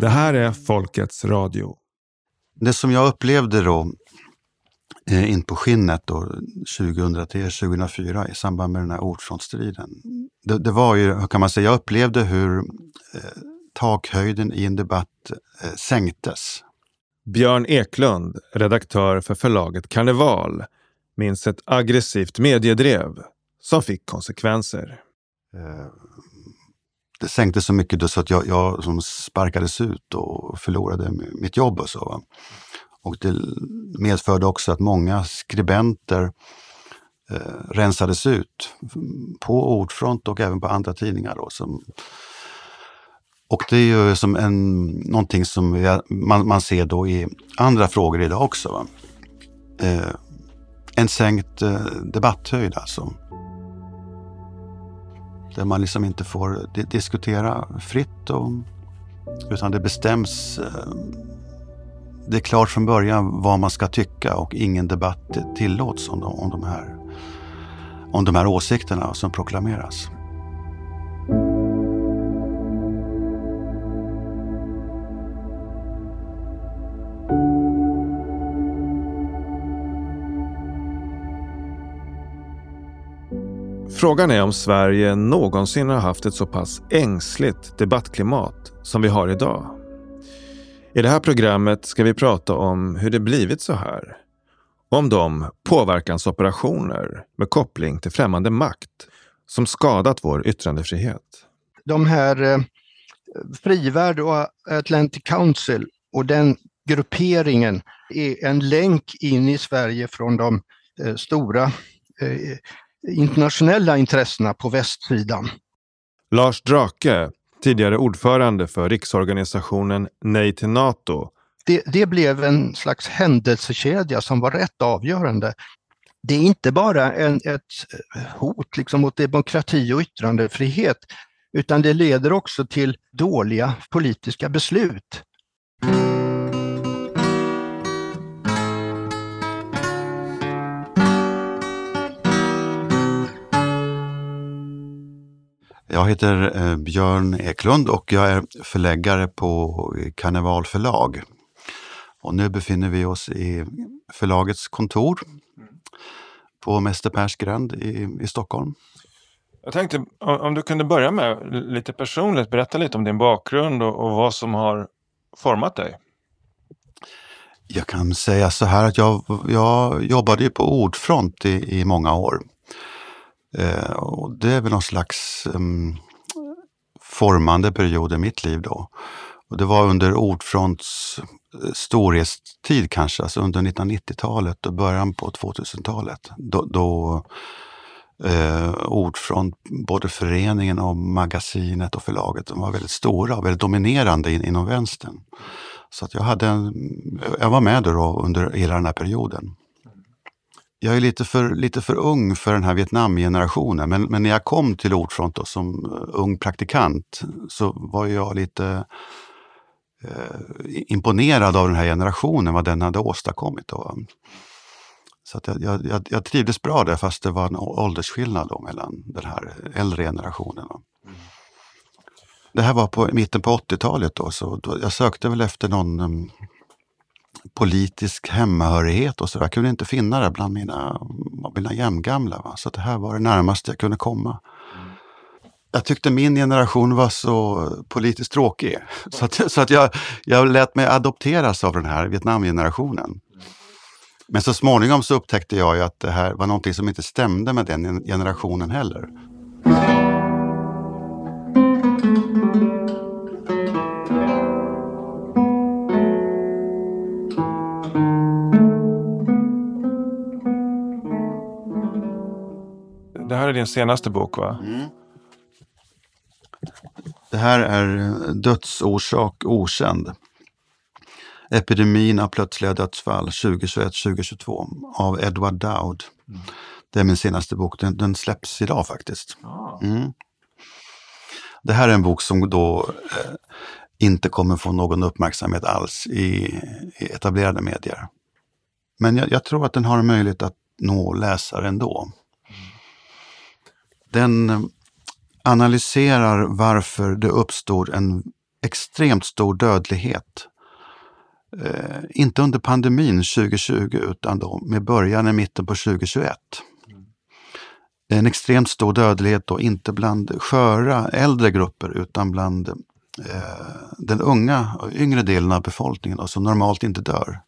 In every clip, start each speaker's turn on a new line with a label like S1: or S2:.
S1: Det här är Folkets Radio.
S2: Det som jag upplevde då eh, in på skinnet då, 2003-2004 i samband med den här ordfrontstriden. Det, det, var ju, kan man säga, jag upplevde hur eh, takhöjden i en debatt eh, sänktes.
S1: Björn Eklund, redaktör för förlaget Karneval, minns ett aggressivt mediedrev som fick konsekvenser.
S2: Det sänktes så mycket då så att jag, jag som sparkades ut och förlorade mitt jobb och så. Va? Och det medförde också att många skribenter eh, rensades ut på Ordfront och även på andra tidningar. Då, som, och det är ju som en, någonting som vi, man, man ser då i andra frågor idag också. Eh, en sänkt eh, debatthöjd alltså. Där man liksom inte får diskutera fritt och, utan det bestäms eh, det är klart från början vad man ska tycka och ingen debatt tillåts om de, om de, här, om de här åsikterna som proklameras.
S1: Frågan är om Sverige någonsin har haft ett så pass ängsligt debattklimat som vi har idag. I det här programmet ska vi prata om hur det blivit så här. Om de påverkansoperationer med koppling till främmande makt som skadat vår yttrandefrihet.
S3: De här eh, Frivärd och Atlantic Council och den grupperingen är en länk in i Sverige från de eh, stora eh, internationella intressena på västsidan.
S1: Lars Drake, tidigare ordförande för riksorganisationen Nej till NATO.
S3: Det, det blev en slags händelsekedja som var rätt avgörande. Det är inte bara en, ett hot liksom mot demokrati och yttrandefrihet, utan det leder också till dåliga politiska beslut.
S2: Jag heter eh, Björn Eklund och jag är förläggare på Karneval förlag. Och nu befinner vi oss i förlagets kontor på Mäster Persgränd i, i Stockholm.
S1: Jag tänkte om du kunde börja med lite personligt, berätta lite om din bakgrund och, och vad som har format dig.
S2: Jag kan säga så här att jag, jag jobbade på Ordfront i, i många år. Eh, och det är väl någon slags um, formande period i mitt liv då. Och det var under Ordfronts eh, storhetstid kanske, alltså under 1990-talet och början på 2000-talet. Då, då eh, Ordfront, både föreningen och magasinet och förlaget, de var väldigt stora och väldigt dominerande in, inom vänstern. Så att jag, hade en, jag var med då under hela den här perioden jag är lite för, lite för ung för den här Vietnamgenerationen, men, men när jag kom till Ordfront då, som uh, ung praktikant så var jag lite uh, imponerad av den här generationen, vad den hade åstadkommit. Då. Så att jag, jag, jag trivdes bra där fast det var en åldersskillnad då mellan den här äldre generationen. Mm. Det här var på mitten på 80-talet då, så då, jag sökte väl efter någon um, politisk hemmahörighet och så. Jag kunde inte finna det bland mina, mina jämngamla. Va? Så det här var det närmaste jag kunde komma. Jag tyckte min generation var så politiskt tråkig. Så att, så att jag, jag lät mig adopteras av den här Vietnamgenerationen. Men så småningom så upptäckte jag att det här var någonting som inte stämde med den generationen heller.
S1: Är din senaste bok va? Mm.
S2: Det här är Dödsorsak okänd. Epidemin av plötsliga dödsfall 2021-2022 av Edward Dowd. Mm. Det är min senaste bok. Den, den släpps idag faktiskt. Ah. Mm. Det här är en bok som då eh, inte kommer få någon uppmärksamhet alls i, i etablerade medier. Men jag, jag, tror att den har en möjlighet att nå läsare ändå. Den analyserar varför det uppstod en extremt stor dödlighet. Eh, inte under pandemin 2020 utan då med början i mitten på 2021. En extremt stor dödlighet då, inte bland sköra äldre grupper utan bland eh, den unga och yngre delen av befolkningen då, som normalt inte dör.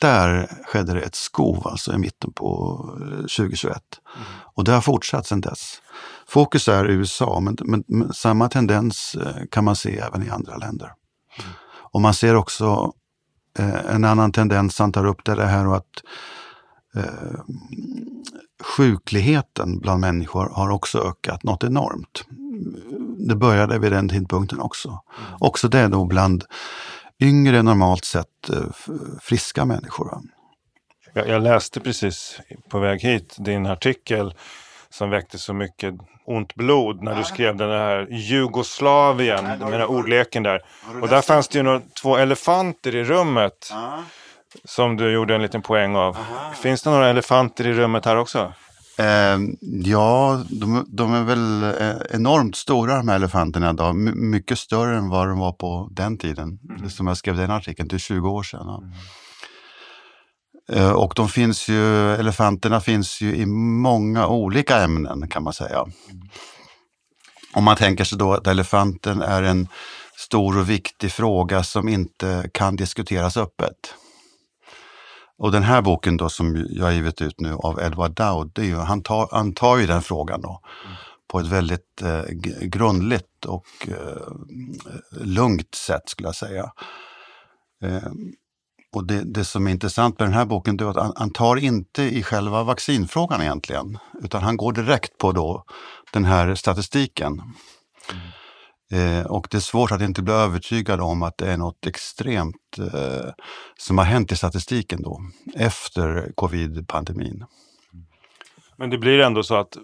S2: Där skedde det ett skov alltså i mitten på 2021. Mm. Och det har fortsatt sedan dess. Fokus är USA, men, men, men, samma tendens eh, kan man se även i andra länder. Mm. Och man ser också eh, en annan tendens, han tar upp det, det här att eh, sjukligheten bland människor har också ökat något enormt. Det började vid den tidpunkten också. Mm. Också det då bland yngre, normalt sett eh, friska människor.
S1: Jag, jag läste precis på väg hit din artikel som väckte så mycket ont blod när du skrev den här Jugoslavien, med den här ordleken där. Och där fanns det ju några, två elefanter i rummet. Som du gjorde en liten poäng av. Finns det några elefanter i rummet här också?
S2: Eh, ja, de, de, är väl eh, enormt stora de här elefanterna idag. My, mycket större än vad de var på den tiden. Mm. Som jag skrev den artikeln, till 20 år sedan. Ja. Mm. Eh, och de finns ju, elefanterna finns ju i många olika ämnen kan man säga. Om man tänker sig då att elefanten är en stor och viktig fråga som inte kan diskuteras öppet. Och den här boken då som jag har givit ut nu av Edward Dowd, det är ju, han, tar, han tar ju den frågan då mm. på ett väldigt eh, grundligt och eh, lugnt sätt skulle jag säga. Eh, och det, det, som är intressant med den här boken är att han, han, tar inte i själva vaccinfrågan egentligen, utan han går direkt på då den här statistiken. Mm. Eh, och det är svårt att inte bli övertygad om att det är något extremt eh, som har hänt i statistiken då, efter covid-pandemin.
S1: Men det blir ändå så att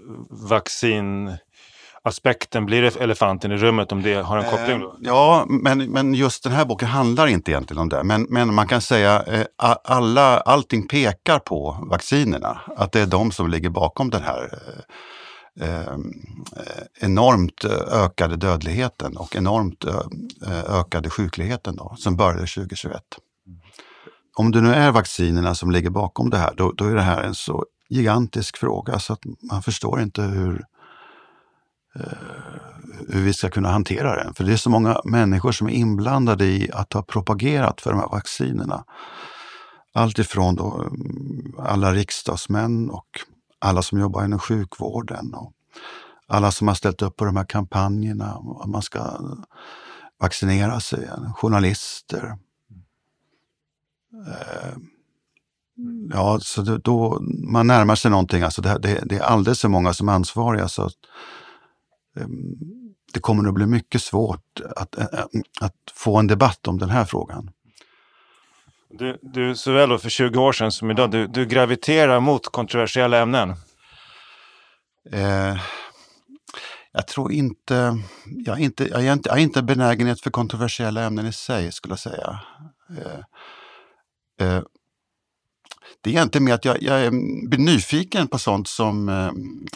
S1: Aspekten blir det, elefanten i rummet om det har en koppling? Då? Eh,
S2: ja, men, men just den här boken handlar inte egentligen om det. Men, men man kan säga eh, alla, allting pekar på vaccinerna, att det är de som ligger bakom den här eh, eh, enormt eh, ökade dödligheten och enormt eh, eh, ökade sjukligheten då, som började 2021. Om det nu är vaccinerna som ligger bakom det här, då, då är det här en så gigantisk fråga så att man förstår inte hur, Eh, hur vi ska kunna hantera den. För det är så många människor som är inblandade i att ha propagerat för de här vaccinerna. Allt ifrån då mm, alla riksdagsmän och alla som jobbar inom sjukvården och alla som har ställt upp på de här kampanjerna. Man ska vaccinera sig, journalister. Eh, ja, så då man närmar sig någonting. Alltså det, det, det är alldeles för många som är ansvariga. Så att, det kommer att bli mycket svårt att, att, att, få en debatt om den här frågan.
S1: Du, du såväl för 20 år sedan som idag, du, du graviterar mot kontroversiella ämnen?
S2: Eh, jag tror inte jag, är inte, jag, är inte, jag är inte benägenhet för kontroversiella ämnen i sig, skulle jag säga. Eh, eh, det är egentligen mer att jag, jag blir nyfiken på sånt som eh,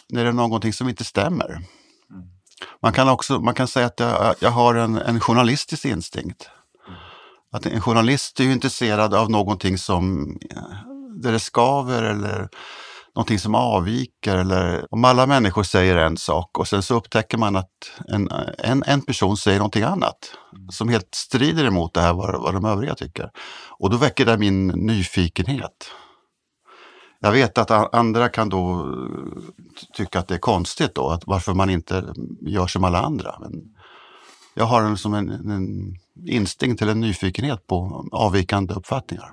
S2: när det är någonting som inte stämmer. Mm. Man kan också man kan säga att jag, jag har en, en journalistisk instinkt. Att en journalist är intresserad av någonting som där det skaver eller någonting som avviker. Eller om alla människor säger en sak och sen så upptäcker man att en, en, en person säger någonting annat som helt strider emot det här vad, vad de övriga tycker. Och då väcker det min nyfikenhet. Jag vet att andra kan då eh, tycka att det är konstigt då, att varför man inte gör som alla andra. Men jag har en, som en, en instinkt eller en nyfikenhet på avvikande uppfattningar.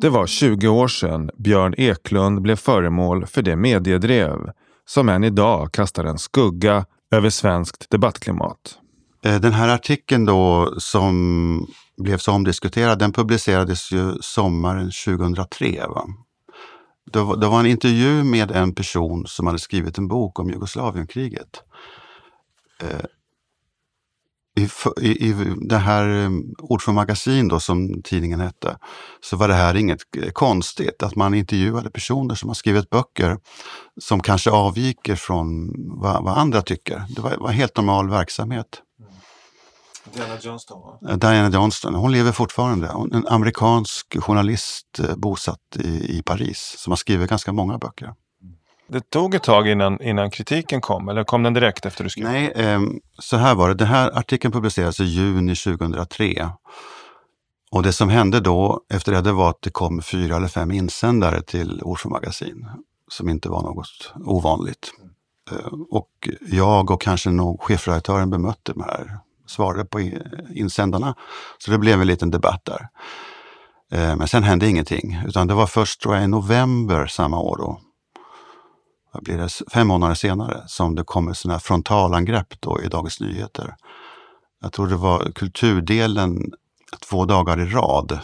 S1: Det var 20 år sedan Björn Eklund blev föremål för det mediedrev som än idag kastar en skugga över svenskt debattklimat.
S2: Eh, den här artikeln då som blev så omdiskuterad, den publicerades ju sommaren 2003. Va? Det, var, det var en intervju med en person som hade skrivit en bok om Jugoslavienkriget. Eh, Eh, i, i, det här um, Ord för magasin då, som tidningen hette, så var det här inget konstigt. Att man intervjuade personer som har skrivit böcker som kanske avviker från vad, vad andra tycker. Det var, var helt normal verksamhet.
S1: Diana Johnston va?
S2: Eh, Diana Johnston, hon lever fortfarande. Hon en amerikansk journalist eh, bosatt i, i Paris som har skrivit ganska många böcker.
S1: Det tog ett tag innan, innan kritiken kom, eller kom den direkt efter du skrev?
S2: Nej, eh, så här var det. Den här artikeln publicerades i juni 2003. Och det som hände då efter det var att det kom fyra eller fem insändare till Orsa magasin som inte var något ovanligt. Eh, och jag och kanske nog chefredaktören bemötte de här, svarade på insändarna. Så det blev en liten debatt där. Ehm, men sen hände ingenting, utan det var först tror jag, i november samma år då, vad blir det, fem månader senare som det kommer sådana här frontalangrepp då i Dagens Nyheter. Jag tror det var kulturdelen två dagar i rad eh,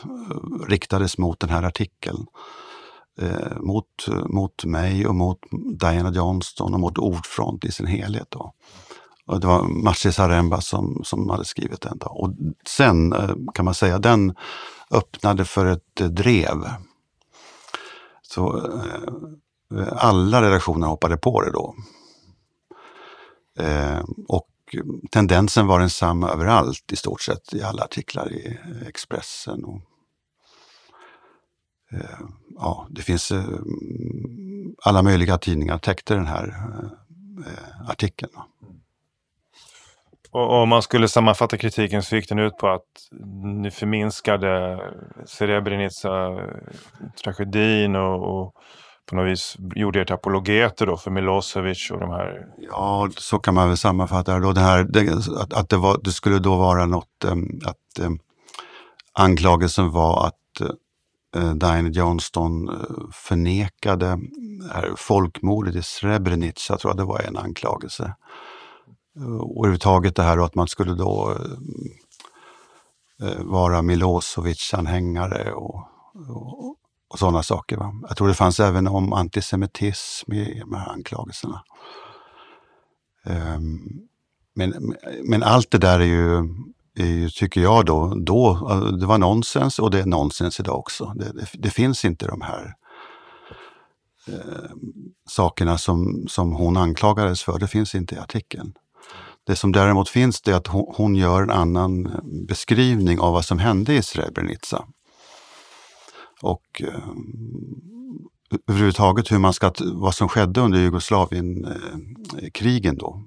S2: riktades mot den här artikeln. Eh, mot, mot mig och mot Diana Johnston och mot Ordfront i sin helhet. Då. Och det var Marci Zaremba som, som hade skrivit den. Då. Och sen eh, kan man säga, den öppnade för ett eh, drev. Så eh, alla redaktioner hoppade på det då. Eh, och tendensen var densamma överallt i stort sett i alla artiklar i eh, Expressen. Och, eh, ja, det finns alla möjliga tidningar täckte den här artikeln.
S1: Och om man skulle sammanfatta kritiken så gick den ut på att ni förminskade Srebrenica-tragedin och, och på något vis gjorde er till apologeter då för Milosevic och de här?
S2: Ja, så kan man väl sammanfatta det. Det här, det, att, att det, var, det, skulle då vara något, eh, att eh, anklagelsen var att uh, Johnston förnekade här folkmordet i Srebrenica, tror jag det var en anklagelse. Och överhuvudtaget det här att man skulle då vara Milosevic-anhängare och, och, och sådana saker. Va? Jag tror det fanns även om antisemitism i de här anklagelserna. Um, men, men allt det där är ju, är ju, tycker jag då, då, det var nonsens och det är nonsens idag också. Det, det, det finns inte de här eh, sakerna som, som hon anklagades för, det finns inte i artikeln. Det som däremot finns det är att hon, hon gör en annan beskrivning av vad som hände i Srebrenica och eh, överhuvudtaget hur man ska, vad som skedde under Jugoslavienkrigen då.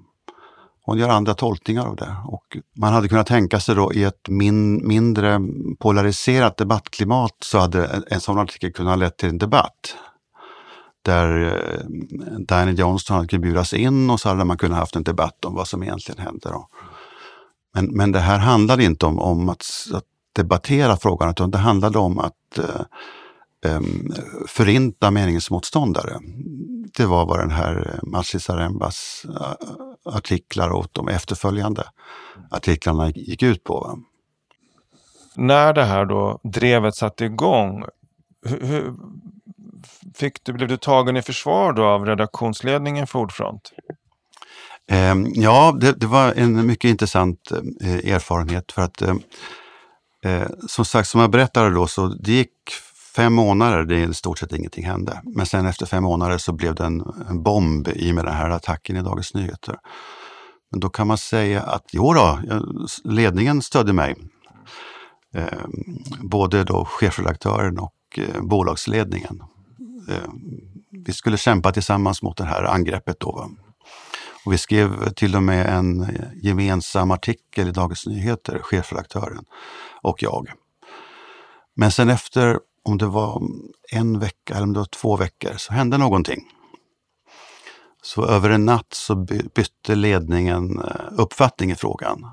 S2: Hon gör andra tolkningar av det och man hade kunnat tänka sig då i ett min, mindre polariserat debattklimat så hade en sån artikel kunnat lett till en debatt där eh, Johnston hade kunnat bjudas in och så hade man kunnat haft en debatt om vad som egentligen hände. Då. Men, men det här handlade inte om, om att, att debattera frågan, utan det handlade om att eh, förinta meningsmotståndare. Det var vad den här Masih Sarembas eh, artiklar och de efterföljande artiklarna gick ut på.
S1: När det här då drevet satte igång, hur, hur fick du, blev du tagen i försvar då av redaktionsledningen för Ordfront?
S2: Ja, det, det, var en mycket intressant eh, erfarenhet för att Eh, som sagt, som jag berättade då, så det gick fem månader, det i stort sett ingenting hände. Men sen efter fem månader så blev det en, en bomb i med den här attacken i Dagens Nyheter. Men då kan man säga att jo då, ledningen stödde mig. Eh, både då chefredaktören och eh, bolagsledningen. Eh, vi skulle kämpa tillsammans mot det här angreppet då. Och vi skrev till och med en gemensam artikel i Dagens Nyheter, chefredaktören och jag. Men sen efter, om det var en vecka eller om det var två veckor, så hände någonting. Så över en natt så bytte ledningen eh, uppfattning i frågan.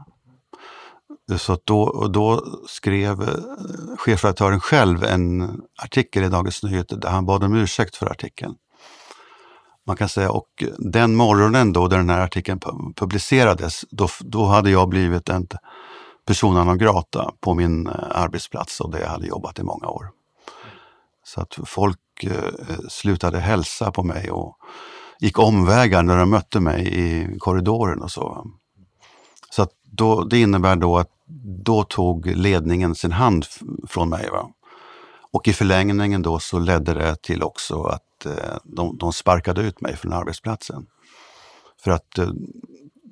S2: Så då, då skrev eh, chefredaktören själv en artikel i Dagens Nyheter där han bad om ursäkt för artikeln. Man kan säga, och den morgonen då den här artikeln publicerades, då, då hade jag blivit en persona non grata på min eh, arbetsplats och där jag hade jobbat i många år. Så att folk eh, slutade hälsa på mig och gick omvägar när de mötte mig i korridoren och så. Så att då, det innebär då att då tog ledningen sin hand från mig. Va? Och i förlängningen då så ledde det till också att eh, de, de sparkade ut mig från arbetsplatsen. För att eh,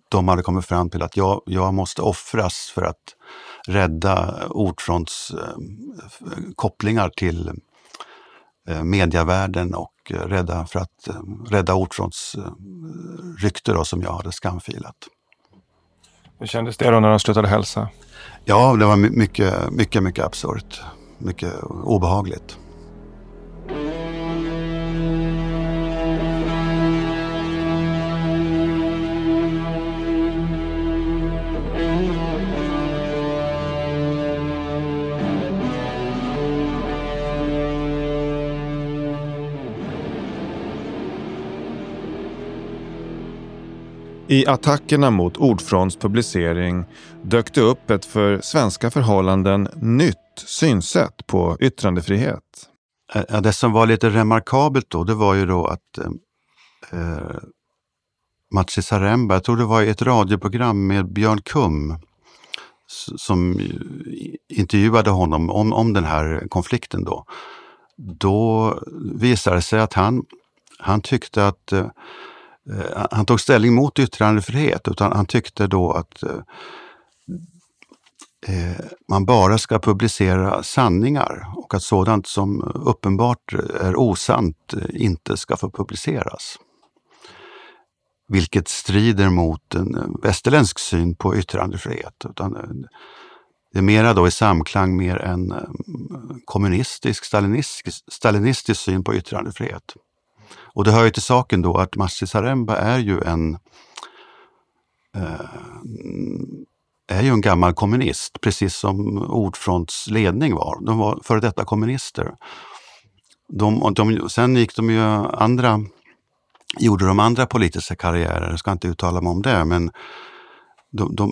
S2: de hade kommit fram till att jag, jag måste offras för att rädda Ordfronts eh, kopplingar till mediavärlden och rädda, för att rädda Ordfronts eh, rykte då, som jag hade skamfilat.
S1: Hur kändes det då när de slutade hälsa?
S2: Ja, det var mycket, mycket, mycket absurt. Mycket obehagligt.
S1: I attackerna mot Ordfronts publicering dök det upp ett för svenska förhållanden nytt synsätt på yttrandefrihet.
S2: Det som var lite remarkabelt då, det var ju då att eh, eh Matsi Saremba, jag tror det var i ett radioprogram med Björn Kum, som intervjuade honom om, om den här konflikten då. Då visade det sig att han, han tyckte att eh, eh, han tog ställning mot yttrandefrihet utan han tyckte då att eh, eh, man bara ska publicera sanningar och att sådant som uppenbart är osant eh, inte ska få publiceras. Vilket strider mot en eh, västerländsk syn på yttrandefrihet. Utan det är mera då i samklang med en kommunistisk, stalinistisk, stalinistisk syn på yttrandefrihet. Och det hör ju till saken då att Masih Saremba är ju en eh, är ju en gammal kommunist, precis som Ordfronts ledning var. De var före detta kommunister. De, de, sen gick de ju andra, gjorde de andra politiska karriärer, jag ska inte uttala mig om det, men de, de,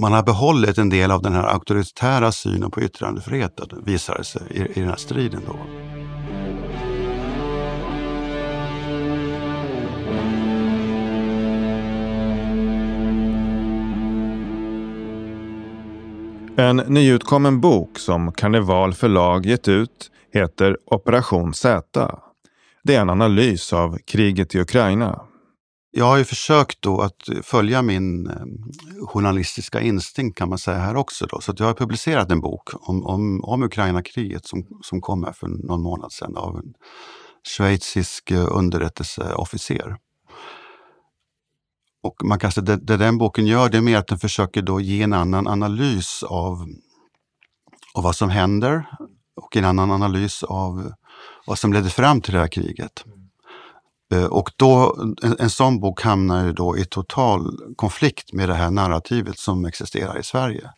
S2: man har behållit en del av den här auktoritära synen på yttrandefriheten, visar det sig i, i den här striden. Då.
S1: En nyutkommen bok som Karneval förlag gett ut heter Operation Z. Det är en analys av kriget i Ukraina.
S2: Jag har ju försökt då att följa min eh, journalistiska instinkt kan man säga här också. Då. Så jag har publicerat en bok om, om, om Ukraina-kriget som, som kom här för någon månad sedan av en schweizisk eh, underrättelseofficer. Och man kan säga det, det den boken gör det är mer att den försöker då ge en annan analys av, av vad som händer och en annan analys av vad som ledde fram till det här kriget. Mm. Och då, en, en sån bok hamnar ju då i total konflikt med det här narrativet som existerar i Sverige.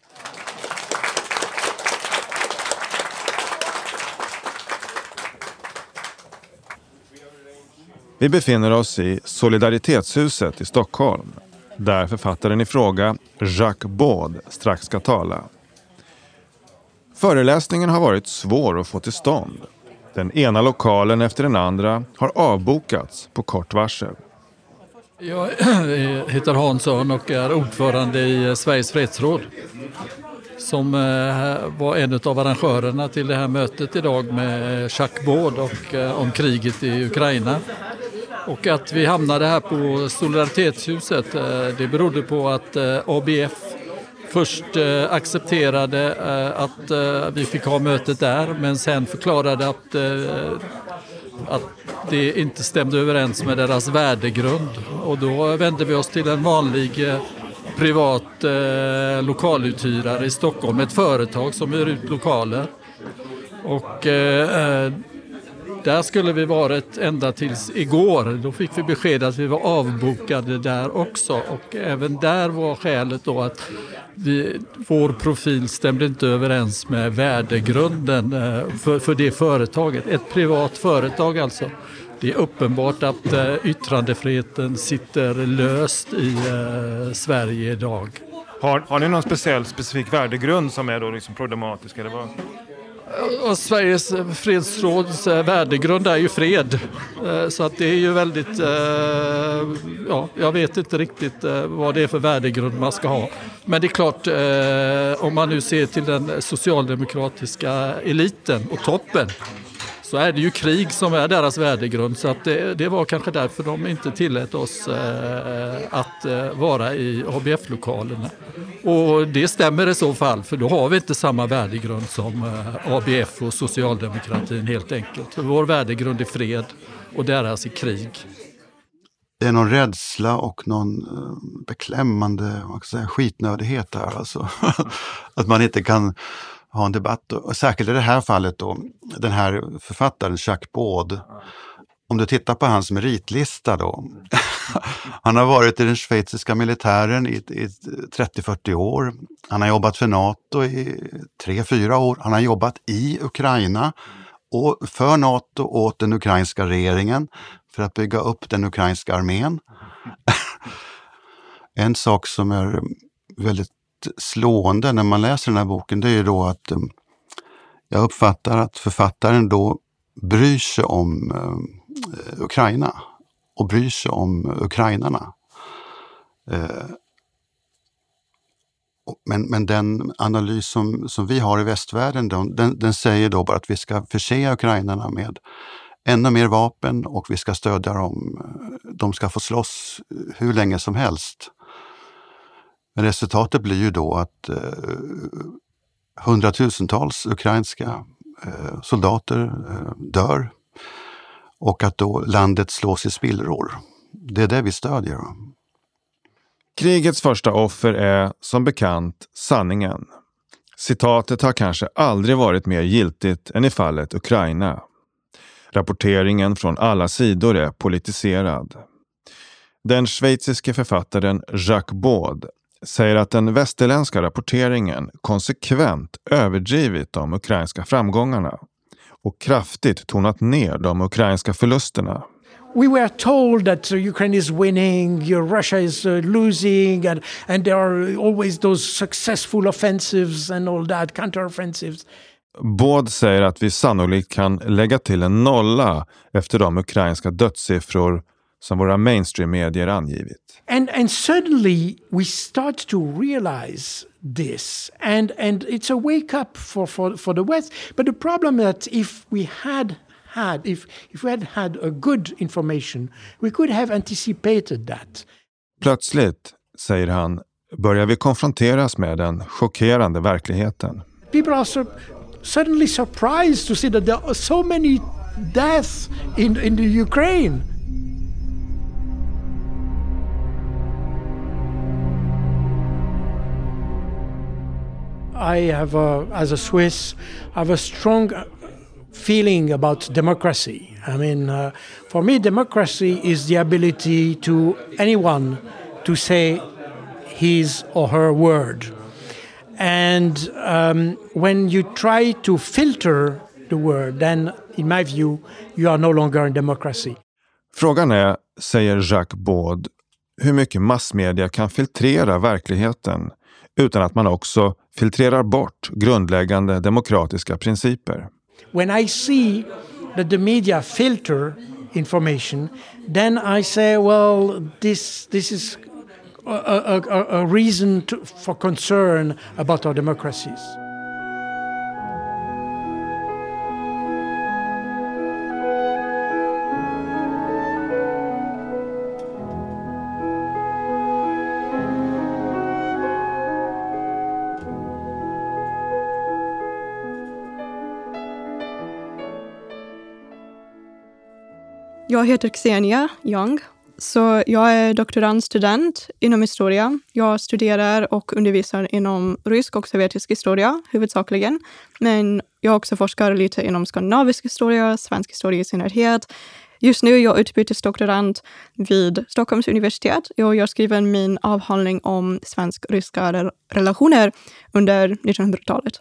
S1: Vi befinner oss i Solidaritetshuset i Stockholm där författaren i fråga, Jacques Baud, strax ska tala. Föreläsningen har varit svår att få till stånd. Den ena lokalen efter den andra har avbokats på kort varsel.
S4: Jag heter Hansson och är ordförande i eh, Sveriges fredsråd som eh, var en av arrangörerna till det här mötet idag med eh, Jacques Baud och om kriget i Ukraina. Och att vi hamnade här på Solidaritetshuset eh, det berodde på att eh, ABF först eh, accepterade att vi fick ha mötet där men sen förklarade att, att det inte stämde överens med deras värdegrund. Och då vände vi oss till en vanlig privat lokaluthyrare i Stockholm, ett företag som hyr ut lokaler. Och där skulle vi varit ända tills igår. Då fick vi besked att vi var avbokade där också och även där var skälet då att vi, vår profil stämde inte överens med värdegrunden eh, för, för det företaget. Ett privat företag alltså. Det är uppenbart att eh, yttrandefriheten sitter löst i eh, Sverige idag.
S1: Har, har ni någon speciell specifik värdegrund som är då liksom problematisk? Eller vad?
S4: Och Sveriges fredsråds värdegrund är ju fred. Eh, så att det är ju väldigt, eh, ja, jag vet inte riktigt eh, vad det är för värdegrund man ska ha. Men det är klart, om man nu ser till den socialdemokratiska eliten och toppen så är det ju krig som är deras värdegrund. Så att det, det var kanske därför de inte tillät oss eh, eh att eh, vara i ABF-lokalerna. Och det stämmer i så fall, för då har vi inte samma värdegrund som eh, ABF och socialdemokratin helt enkelt. För vår värdegrund är fred och deras är krig.
S2: Det är någon rädsla och någon eh, beklämmande man kan säga, skitnödighet där alltså. att man inte kan ha en debatt. Och särskilt i det här fallet då, den här författaren Jacques Baud. Om du tittar på hans meritlista då. han har varit i den schweiziska militären i, i 30-40 år. Han har jobbat för Nato i 3-4 år. Han har jobbat i Ukraina och för Nato åt den ukrainska regeringen för att bygga upp den ukrainska armén. en sak som är väldigt slående när man läser den här boken, det är ju då att eh, jag uppfattar att författaren då bryr sig om eh, Ukraina och bryr sig om ukrainarna. Eh, men, men den analys som, som vi har i västvärlden, den, den säger då bara att vi ska förse ukrainarna med ännu mer vapen och vi ska stödja dem. De ska få slåss hur länge som helst. Men resultatet blir ju då att eh, hundratusentals ukrainska eh, soldater eh, dör och att då landet slås i spillror. Det är det vi stödjer.
S1: Krigets första offer är som bekant sanningen. Citatet har kanske aldrig varit mer giltigt än i fallet Ukraina. Rapporteringen från alla sidor är politiserad. Den schweiziske författaren Jacques Baud säger att den västerländska rapporteringen konsekvent överdrivit de ukrainska framgångarna och kraftigt tonat ner de ukrainska förlusterna.
S5: we were told that uh, Ukraine is winning, Russia is uh, losing, and, and there are always those successful offensives and all that, counteroffensives.
S1: Båd säger att vi sannolikt kan lägga till en nolla efter de ukrainska dödssiffror som våra mainstream-medier angivit.
S5: And, and suddenly we start to realize this and, and it's a wake up for, for, for the West. But the problem that if we had had, if, if we had had a good information, we could have anticipated that.
S1: Plötsligt, säger han, börjar vi konfronteras med den chockerande verkligheten.
S5: People are sur suddenly surprised to see that there are so many deaths in, in the Ukraine. I have, a, as a Swiss, have a strong feeling about democracy. I mean, uh, for me, democracy is the ability to anyone to say his or her word. And um, when you try to filter the word, then, in my view, you are no longer in democracy.
S1: Frågan är, säger Jacques Baud, hur mycket massmedia kan filtrera verkligheten utan att man också filtrerar bort grundläggande demokratiska principer.
S5: When I see that the media filter information, then I say, well, this, this is a, a, a reason to, for concern about our democracies.
S6: Jag heter Xenia Young. Så jag är doktorandstudent inom historia. Jag studerar och undervisar inom rysk och sovjetisk historia huvudsakligen. Men jag också forskar lite inom skandinavisk historia, svensk historia i synnerhet. Just nu är jag utbytesdoktorand vid Stockholms universitet och jag skriver min avhandling om svensk-ryska relationer under 1900-talet.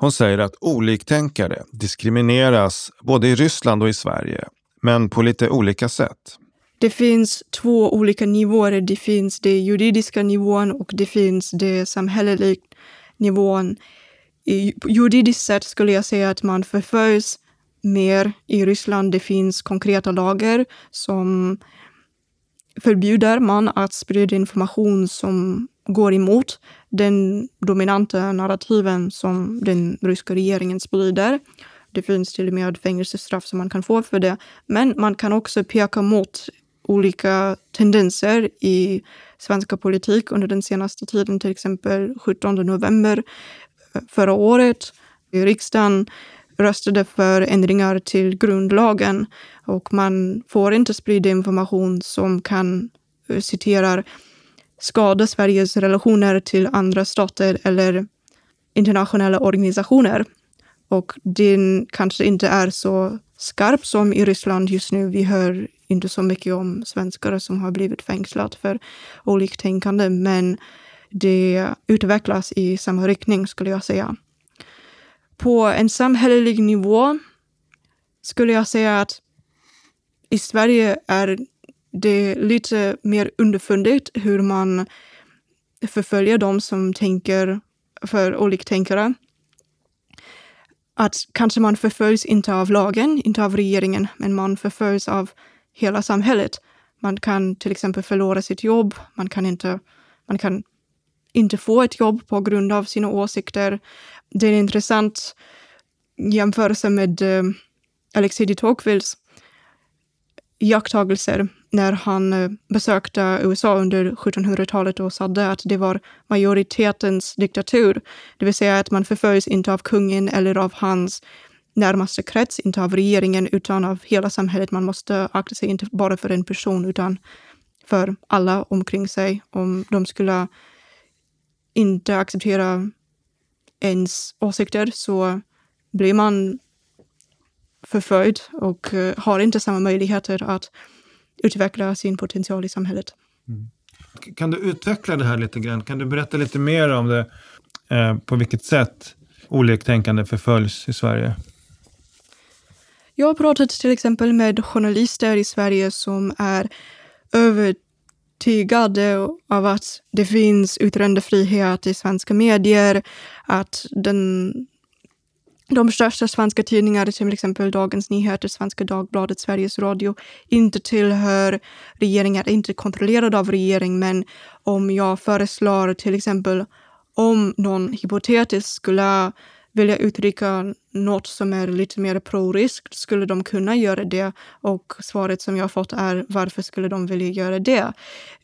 S1: Hon säger att oliktänkare diskrimineras både i Ryssland och i Sverige men på lite olika sätt.
S6: Det finns två olika nivåer. Det finns den juridiska nivån och det finns den samhälleliga nivån. juridiskt sett skulle jag säga att man förföljs mer i Ryssland. Det finns konkreta lagar som förbjuder man att sprida information som går emot den dominanta narrativen som den ryska regeringen sprider. Det finns till och med fängelsestraff som man kan få för det. Men man kan också peka mot olika tendenser i svenska politik under den senaste tiden, till exempel 17 november eh, förra året. I riksdagen röstade för ändringar till grundlagen och man får inte sprida information som kan, eh, citerar, skada Sveriges relationer till andra stater eller internationella organisationer. Och den kanske inte är så skarp som i Ryssland just nu. Vi hör inte så mycket om svenskar som har blivit fängslade för oliktänkande, men det utvecklas i samma riktning skulle jag säga. På en samhällelig nivå skulle jag säga att i Sverige är det lite mer underfundigt hur man förföljer de som tänker för oliktänkare. Att kanske man förföljs inte av lagen, inte av regeringen, men man förföljs av hela samhället. Man kan till exempel förlora sitt jobb, man kan inte, man kan inte få ett jobb på grund av sina åsikter. Det är en intressant jämförelse med eh, Alexei de Tocquevilles iakttagelser när han eh, besökte USA under 1700-talet och sa att det var majoritetens diktatur. Det vill säga att man förföljs inte av kungen eller av hans närmaste krets, inte av regeringen utan av hela samhället. Man måste akta sig inte bara för en person utan för alla omkring sig. Om de skulle inte acceptera ens åsikter så blir man förföljd och uh, har inte samma möjligheter att utveckla sin potential i samhället. Mm.
S1: Kan du utveckla det här lite grann? Kan du berätta lite mer om det? Eh, på vilket sätt oliktänkande förföljs i Sverige?
S6: Jag har pratat till exempel med journalister i Sverige som är övertygade av att det finns yttrandefrihet i svenska medier, att den de största svenska tidningarna, till exempel Dagens Nyheter, Svenska Dagbladet, Sveriges Radio, inte tillhör regeringen, inte kontrollerade av regering. Men om jag föreslår till exempel om någon hypotetiskt skulle vilja uttrycka något som är lite mer pro-riskt, skulle de kunna göra det? Och svaret som jag har fått är varför skulle de vilja göra det?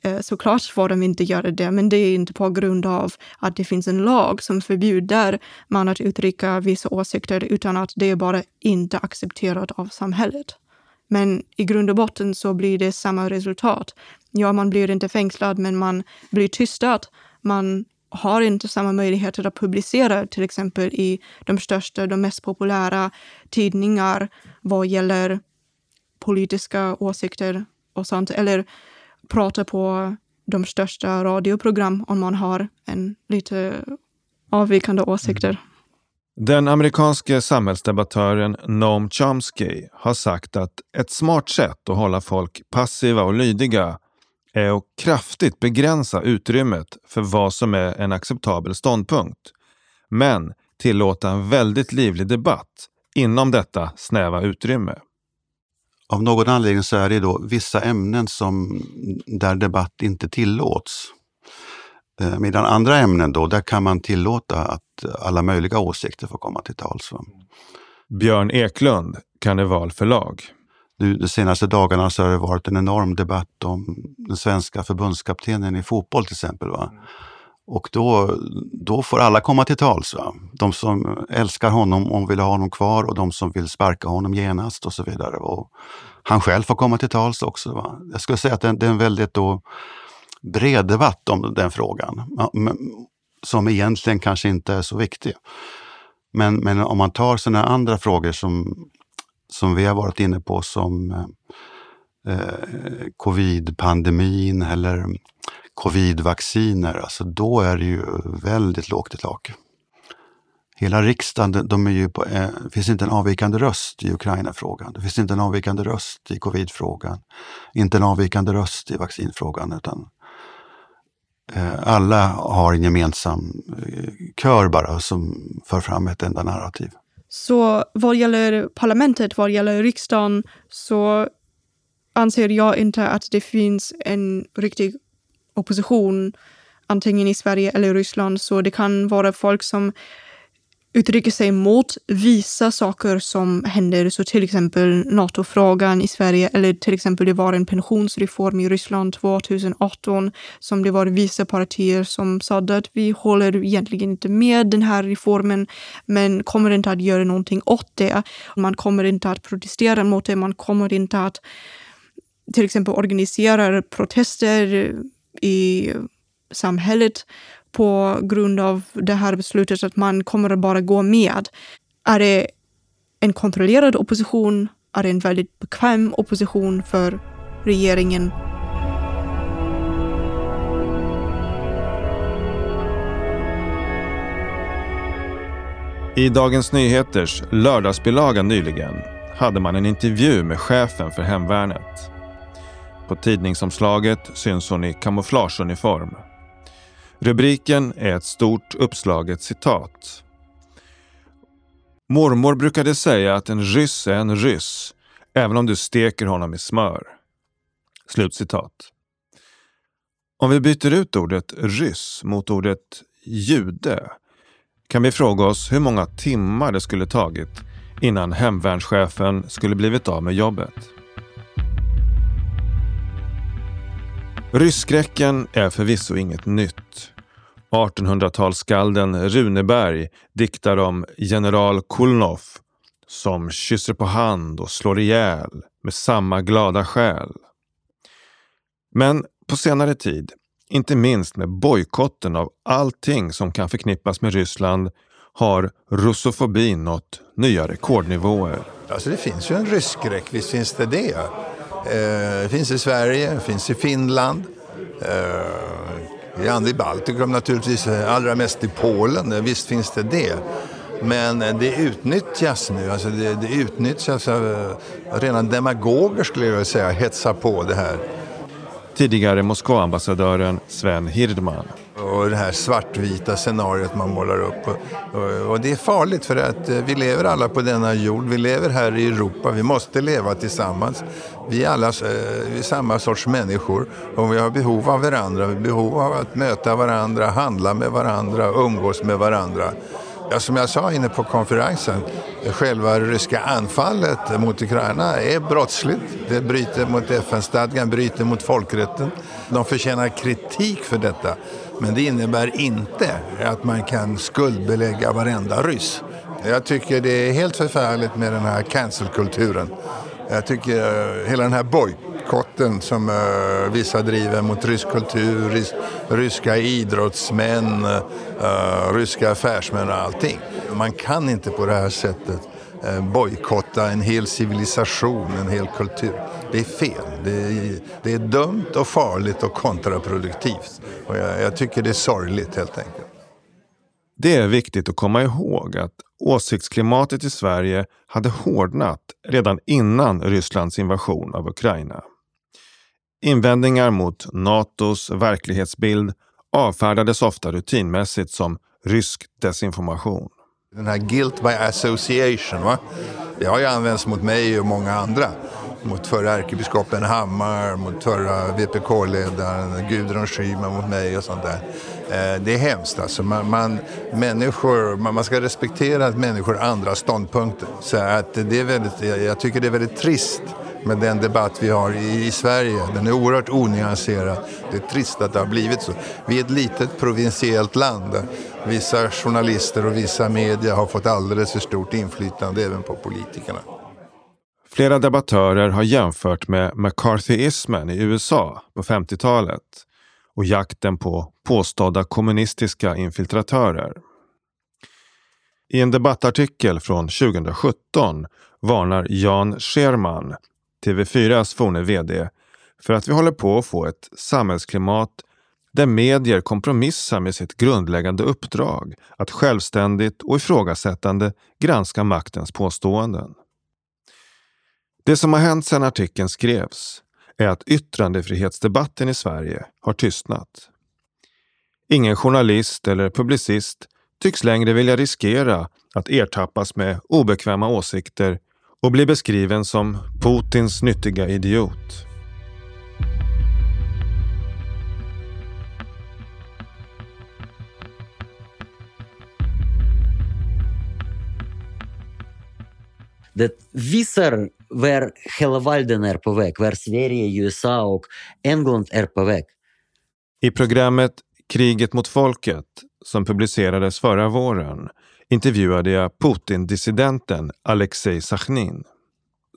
S6: Eh, såklart får de inte göra det, men det är inte på grund av att det finns en lag som förbjuder man att uttrycka vissa åsikter, utan att det är bara inte accepterat av samhället. Men i grund och botten så blir det samma resultat. Ja, man blir inte fängslad, men man blir tystad. Man har inte samma möjligheter att publicera till exempel i de största, de mest populära tidningar vad gäller politiska åsikter och sånt. Eller prata på de största radioprogram om man har en lite avvikande åsikter.
S1: Den amerikanske samhällsdebattören Noam Chomsky har sagt att ett smart sätt att hålla folk passiva och lydiga är att kraftigt begränsa utrymmet för vad som är en acceptabel ståndpunkt. Men tillåta en väldigt livlig debatt inom detta snäva utrymme.
S2: Av någon anledning så är det då vissa ämnen som, där debatt inte tillåts. Eh, medan andra ämnen då, där kan man tillåta att alla möjliga åsikter får komma till tals.
S1: Björn Eklund, Karneval förlag.
S2: Nu, de senaste dagarna så har det varit en enorm debatt om den svenska förbundskaptenen i fotboll till exempel. Va? Och då, då får alla komma till tals. Va? De som älskar honom och vill ha honom kvar och de som vill sparka honom genast och så vidare. Och han själv får komma till tals också. Va? Jag skulle säga att det, det är en väldigt då bred debatt om den frågan. Som egentligen kanske inte är så viktig. Men, men om man tar sådana andra frågor som som vi har varit inne på som eh, eh, covid-pandemin eller covid-vacciner, alltså då är det ju väldigt lågt i tak. Hela riksdagen, de är ju på, eh, det finns inte en avvikande röst i Ukraina-frågan. Det finns inte en avvikande röst i covid-frågan. Inte en avvikande röst i vaccinfrågan. Utan Eh, alla har en gemensam eh, kör bara som för fram ett enda narrativ.
S6: Så vad gäller parlamentet, vad gäller riksdagen, så anser jag inte att det finns en riktig opposition antingen i Sverige eller i Ryssland. Så det kan vara folk som uttrycker sig mot vissa saker som händer. Så till exempel NATO-frågan i Sverige eller till exempel det var en pensionsreform i Ryssland 2018 som det var vissa partier som sa att vi håller egentligen inte med den här reformen men kommer inte att göra någonting åt det. Man kommer inte att protestera mot det, man kommer inte att till exempel organisera protester i samhället på grund av det här beslutet att man kommer att bara gå med. Är det en kontrollerad opposition? Är det en väldigt bekväm opposition för regeringen?
S1: I Dagens Nyheters lördagsbilaga nyligen hade man en intervju med chefen för hemvärnet. På tidningsomslaget syns hon i kamouflageuniform. Rubriken är ett stort uppslaget citat. Mormor brukade säga att en ryss är en ryss, även om du steker honom i smör. Slutcitat. Om vi byter ut ordet ryss mot ordet jude kan vi fråga oss hur många timmar det skulle tagit innan hemvärnschefen skulle blivit av med jobbet. Rysskräcken är förvisso inget nytt. 1800-talsskalden Runeberg diktar om general Kulnoff som kysser på hand och slår ihjäl med samma glada själ. Men på senare tid, inte minst med bojkotten av allting som kan förknippas med Ryssland, har russofobin nått nya rekordnivåer.
S7: Alltså det finns ju en rysskräck, visst finns det det. Eh, det finns i Sverige, det finns i Finland. Eh, i Baltikum naturligtvis, eh, allra mest i Polen. Visst finns det det. Men det utnyttjas nu, alltså det, det utnyttjas av rena demagoger skulle jag vilja säga, hetsa på det här.
S1: Tidigare Moskvaambassadören Sven Hirdman
S7: och det här svartvita scenariot man målar upp. Och, och, det är farligt för att eh, vi lever alla på denna jord. Vi lever här i Europa. Vi måste leva tillsammans. Vi är alla eh, vi är samma sorts människor och vi har behov av varandra. Vi har behov av att möta varandra, handla med varandra, umgås med varandra. Ja, som jag sa inne på konferensen, själva det ryska anfallet mot Ukraina är brottsligt. Det bryter mot FN-stadgan, bryter mot folkrätten. De förtjänar kritik för detta. Men det innebär inte att man kan skuldbelägga varenda ryss. Jag tycker det är helt förfärligt med den här cancelkulturen. Jag tycker hela den här bojkotten som eh, vissa driver mot rysk kultur, ryska idrottsmän, eh, ryska affärsmän och allting. Man kan inte på det här sättet eh, bojkotta en hel civilisation, en hel kultur. Det är fel. Det är, det är dumt och farligt och kontraproduktivt. Och jag, jag tycker det är sorgligt helt enkelt.
S1: Det är viktigt att komma ihåg att åsiktsklimatet i Sverige hade hårdnat redan innan Rysslands invasion av Ukraina. Invändningar mot Natos verklighetsbild avfärdades ofta rutinmässigt som rysk desinformation.
S7: Den här guilt by association, va? det har ju använts mot mig och många andra mot förra ärkebiskopen Hammar, mot förra VPK-ledaren Gudrun Schyman mot mig och sånt där. Eh, det är hemskt alltså. Man, man människor, man, ska respektera att människor har andra ståndpunkter. Så att det är väldigt, jag tycker det är väldigt trist med den debatt vi har i, i, Sverige. Den är oerhört onyanserad. Det är trist att det har blivit så. Vi är ett litet provinsiellt land där vissa journalister och vissa media har fått alldeles för stort inflytande även på politikerna.
S1: Flera debattörer har jämfört med McCarthyismen i USA på 50-talet och jakten på påstådda kommunistiska infiltratörer. I en debattartikel från 2017 varnar Jan Scherman, TV4s forne VD, för att vi håller på att få ett samhällsklimat där medier kompromissar med sitt grundläggande uppdrag att självständigt och ifrågasättande granska maktens påståenden. Det som har hänt sedan artikeln skrevs är att yttrandefrihetsdebatten i Sverige har tystnat. Ingen journalist eller publicist tycks längre vilja riskera att ertappas med obekväma åsikter och bli beskriven som Putins nyttiga idiot.
S8: Det visar var hela världen är på väg, var Sverige, USA och England är på väg.
S1: I programmet Kriget mot folket som publicerades förra våren intervjuade jag Putin-dissidenten Alexej Sachnin.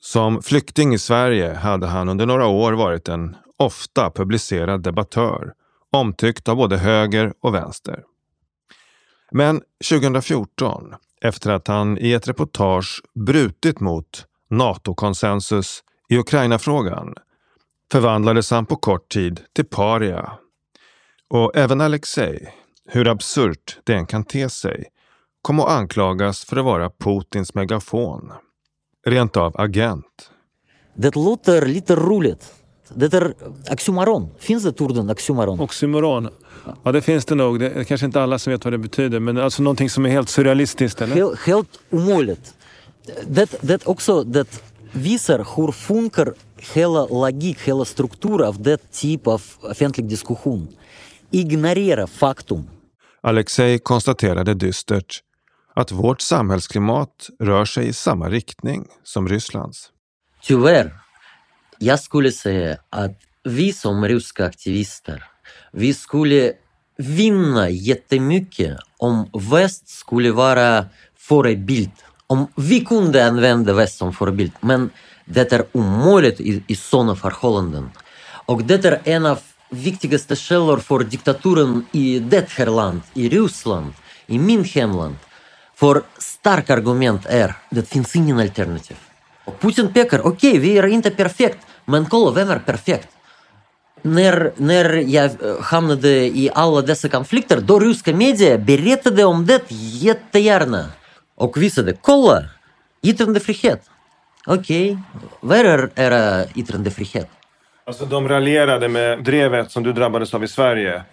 S1: Som flykting i Sverige hade han under några år varit en ofta publicerad debattör, omtyckt av både höger och vänster. Men 2014, efter att han i ett reportage brutit mot NATO-konsensus i Ukraina-frågan, förvandlades han på kort tid till paria. Och även Alexej, hur absurt det än kan te sig, kom att anklagas för att vara Putins megafon. Rent av agent.
S8: Det låter lite roligt. Det är oxymoron. Finns det orden oxymoron?
S9: Oxymoron? Ja, det finns det nog. Det är kanske inte alla som vet vad det betyder. Men alltså någonting som är helt surrealistiskt, eller?
S8: Helt, helt omöjligt. Det, det också det visar hur funkar hela logik, hela struktur av det typ av offentlig diskussion. Ignorera faktum.
S1: Alexej konstaterade dystert att vårt samhällsklimat rör sig i samma riktning som Rysslands.
S8: Tyvärr, jag skulle säga att vi som ryska aktivister, vi skulle vinna jättemycket om väst skulle vara förebild. Om vi kunde använda väst som förebild. Men det är omöjligt i, i sådana förhållanden. Och det är en av viktigaste källor för diktaturen i det här landet, i Ryssland, i min hemland. För starka argument är, det finns ingen alternativ. Och Putin pekar, okej, okay, vi är inte perfekt, men kolla, vem är perfekt? När, när jag hamnade i alla dessa konflikter, då ryska media berättade om det jättegärna. Och visade, kolla, yttrandefrihet. Okej, okay. var är era yttrandefrihet?
S9: Alltså de raljerade med drevet som du drabbades av i Sverige.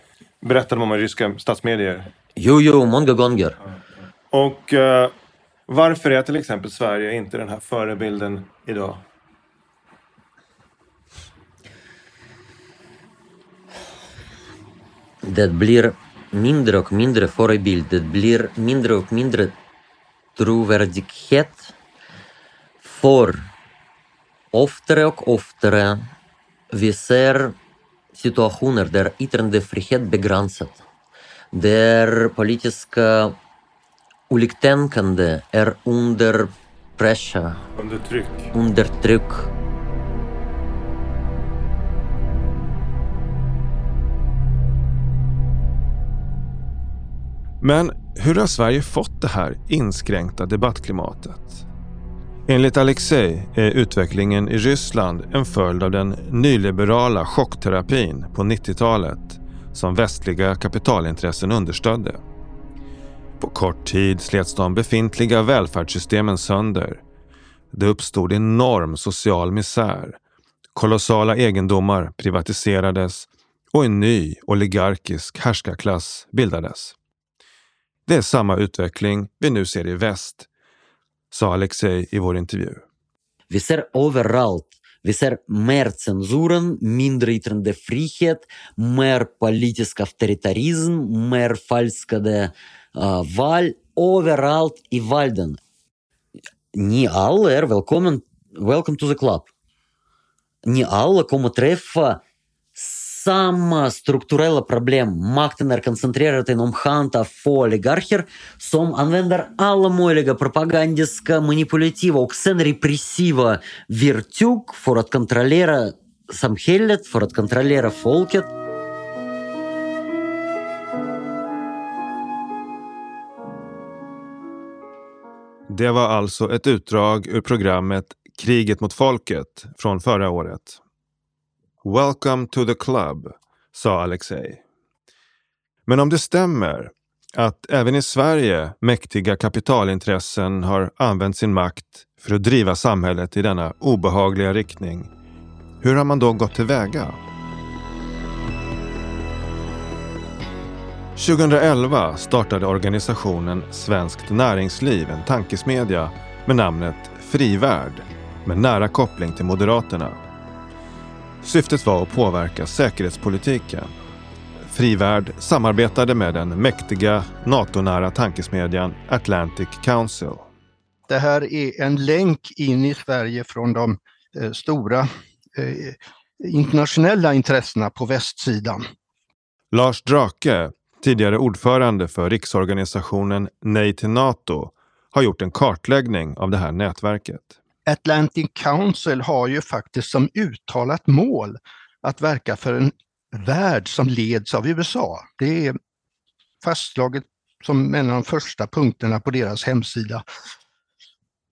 S9: Berättade de om i ryska statsmedier?
S8: Jo, jo, många gånger.
S9: Och uh, varför är till exempel Sverige inte den här förebilden idag?
S8: Det blir mindre och mindre förebild. Det blir mindre och mindre trovärdighet. För oftare och oftare vi ser situationer där yttrandefrihet begränsat. Där politiska oliktänkande är under press.
S9: Under tryck.
S8: Under tryck.
S1: Men hur har Sverige fått det här inskränkta debattklimatet? Enligt Alexej är utvecklingen i Ryssland en följd av den nyliberala chockterapin på 90-talet som västliga kapitalintressen understödde. På kort tid slets de befintliga välfärdssystemen sönder. Det uppstod enorm social misär. Kolossala egendomar privatiserades och en ny oligarkisk härskarklass bildades. Det är samma utveckling vi nu ser i väst sa Alexej i vår intervju.
S8: Vi ser överallt vi ser mer censuren, mindre yttrandefrihet, mer politisk auktoritarism, mer falskade uh, val överallt i världen. Ni alla är välkommen, welcome to the club. Ni alla kommer träffa samma strukturella problem. Makten är koncentrerad inom hand av få oligarker som använder alla möjliga propagandiska, manipulativa och sen repressiva verktyg för att kontrollera samhället, för att kontrollera folket.
S1: Det var alltså ett utdrag ur programmet Kriget mot folket från förra året. Welcome to the club, sa Alexei. Men om det stämmer att även i Sverige mäktiga kapitalintressen har använt sin makt för att driva samhället i denna obehagliga riktning, hur har man då gått tillväga? 2011 startade organisationen Svenskt Näringsliv en tankesmedja med namnet Frivärd med nära koppling till Moderaterna. Syftet var att påverka säkerhetspolitiken. Frivärd samarbetade med den mäktiga NATO-nära tankesmedjan Atlantic Council.
S3: Det här är en länk in i Sverige från de eh, stora eh, internationella intressena på västsidan.
S1: Lars Drake, tidigare ordförande för riksorganisationen Nej till NATO, har gjort en kartläggning av det här nätverket.
S3: Atlantic Council har ju faktiskt som uttalat mål att verka för en värld som leds av USA. Det är fastslaget som en av de första punkterna på deras hemsida.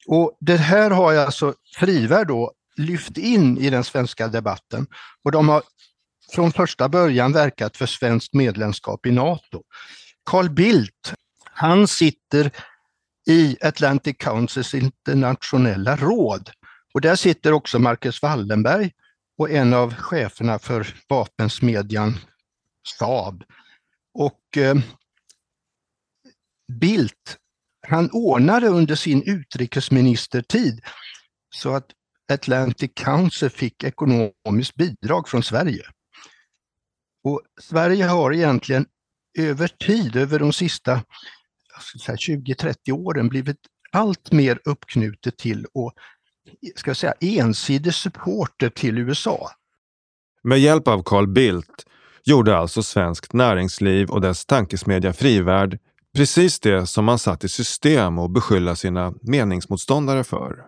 S3: Och Det här har jag alltså Frivärd då lyft in i den svenska debatten och de har från första början verkat för svenskt medlemskap i NATO. Carl Bildt, han sitter i Atlantic Councils internationella råd och där sitter också Marcus Wallenberg och en av cheferna för vapensmedjan Saab. Och eh, Bildt, han ordnade under sin utrikesministertid så att Atlantic Council fick ekonomiskt bidrag från Sverige. Och Sverige har egentligen över tid, över de sista 20-30 åren blivit allt mer uppknutet till och ska jag säga, ensidig supporter till USA.
S1: Med hjälp av Carl Bildt gjorde alltså Svenskt Näringsliv och dess tankesmedja Frivärd precis det som man satt i system och beskylla sina meningsmotståndare för.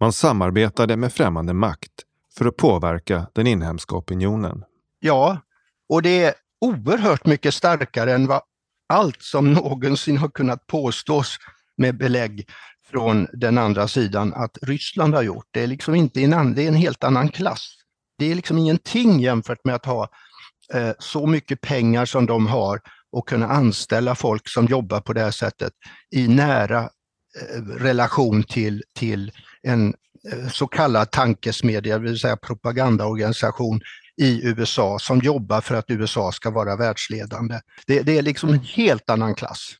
S1: Man samarbetade med främmande makt för att påverka den inhemska opinionen.
S3: Ja, och det är oerhört mycket starkare än vad allt som någonsin har kunnat påstås med belägg från den andra sidan att Ryssland har gjort. Det är liksom inte en, det är en helt annan klass. Det är liksom ingenting jämfört med att ha eh, så mycket pengar som de har och kunna anställa folk som jobbar på det här sättet i nära eh, relation till, till en eh, så kallad tankesmedja, det vill säga propagandaorganisation i USA som jobbar för att USA ska vara världsledande. Det, det är liksom en helt annan klass.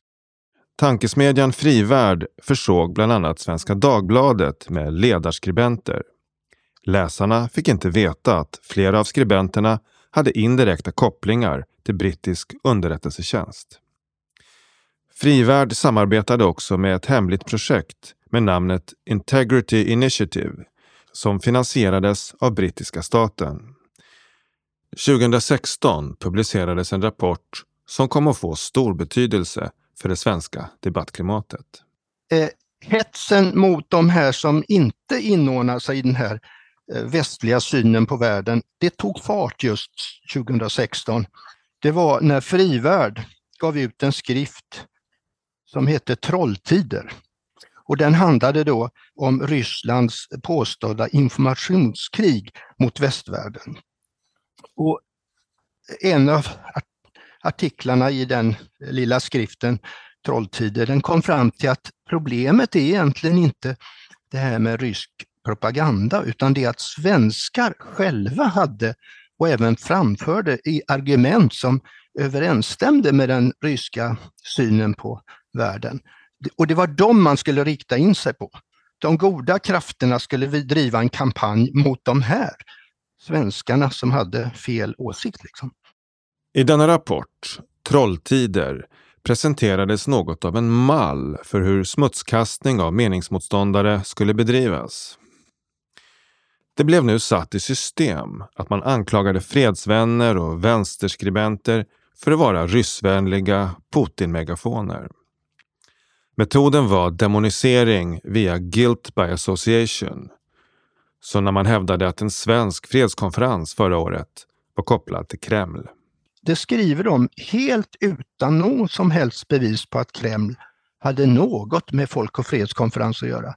S1: Tankesmedjan Frivärd försåg bland annat Svenska Dagbladet med ledarskribenter. Läsarna fick inte veta att flera av skribenterna hade indirekta kopplingar till brittisk underrättelsetjänst. Frivärd samarbetade också med ett hemligt projekt med namnet Integrity Initiative som finansierades av brittiska staten. 2016 publicerades en rapport som kom att få stor betydelse för det svenska debattklimatet.
S3: Eh, hetsen mot de här som inte inordnar sig i den här eh, västliga synen på världen, det tog fart just 2016. Det var när Frivärd gav ut en skrift som hette Trolltider. Och den handlade då om Rysslands påstådda informationskrig mot västvärlden. Och en av artiklarna i den lilla skriften Trolltider, den kom fram till att problemet är egentligen inte det här med rysk propaganda, utan det att svenskar själva hade och även framförde i argument som överensstämde med den ryska synen på världen. Och det var dem man skulle rikta in sig på. De goda krafterna skulle driva en kampanj mot de här svenskarna som hade fel åsikt. Liksom.
S1: I denna rapport, Trolltider, presenterades något av en mall för hur smutskastning av meningsmotståndare skulle bedrivas. Det blev nu satt i system att man anklagade fredsvänner och vänsterskribenter för att vara ryssvänliga Putin-megafoner. Metoden var demonisering via guilt by association som när man hävdade att en svensk fredskonferens förra året var kopplad till Kreml.
S3: Det skriver de helt utan något som helst bevis på att Kreml hade något med Folk och fredskonferens att göra.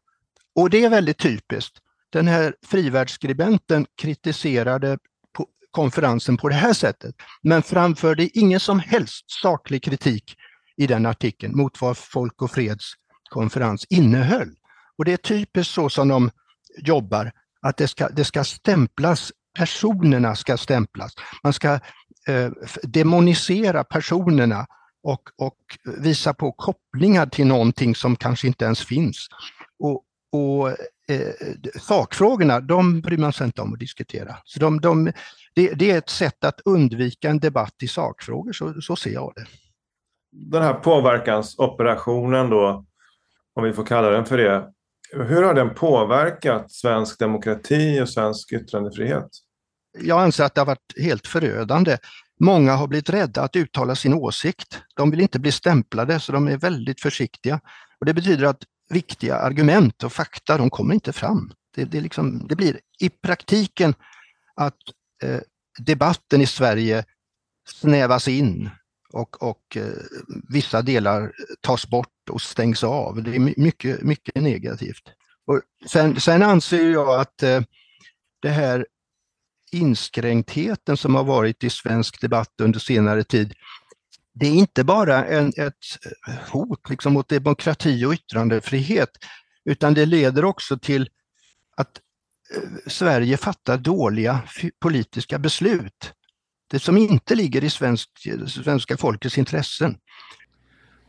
S3: Och det är väldigt typiskt. Den här frivärldsskribenten kritiserade på konferensen på det här sättet, men framförde ingen som helst saklig kritik i den artikeln mot vad Folk och Fredskonferens innehöll. Och det är typiskt så som de jobbar, att det ska, det ska stämplas, personerna ska stämplas. Man ska eh, demonisera personerna och, och visa på kopplingar till någonting som kanske inte ens finns. Och, och eh, sakfrågorna, de bryr man sig inte om att diskutera. Så de, de, det, det, är ett sätt att undvika en debatt i sakfrågor, så, så ser jag det.
S9: Den här påverkansoperationen då, om vi får kalla den för det, hur har den påverkat svensk demokrati och svensk yttrandefrihet?
S3: Jag anser att det har varit helt förödande. Många har blivit rädda att uttala sin åsikt. De vill inte bli stämplade så de är väldigt försiktiga. Och Det betyder att viktiga argument och fakta, de kommer inte fram. Det, det, liksom, det blir i praktiken att eh, debatten i Sverige snävas in och, och eh, vissa delar tas bort och stängs av. Det är mycket, mycket negativt. Och sen, sen anser jag att eh, det här inskränktheten som har varit i svensk debatt under senare tid, det är inte bara en, ett hot liksom mot demokrati och yttrandefrihet, utan det leder också till att eh, Sverige fattar dåliga politiska beslut. Det som inte ligger i svensk, svenska folkets intressen.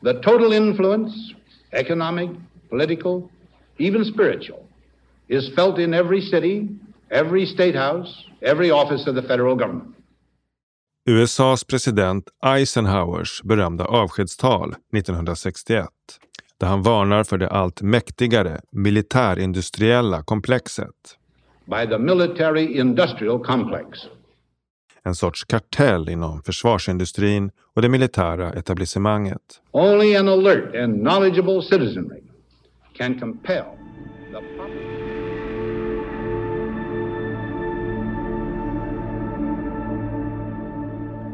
S10: The total influence, economic, political, even spiritual, is felt in every city, every state house, every office of the federal government.
S1: USAs president Eisenhowers berömda avskedstal 1961 där han varnar för det allt mäktigare militärindustriella komplexet.
S10: By the military industrial complex.
S1: En sorts kartell inom försvarsindustrin och det militära etablissemanget.
S10: Only an alert and knowledgeable citizenry can compel the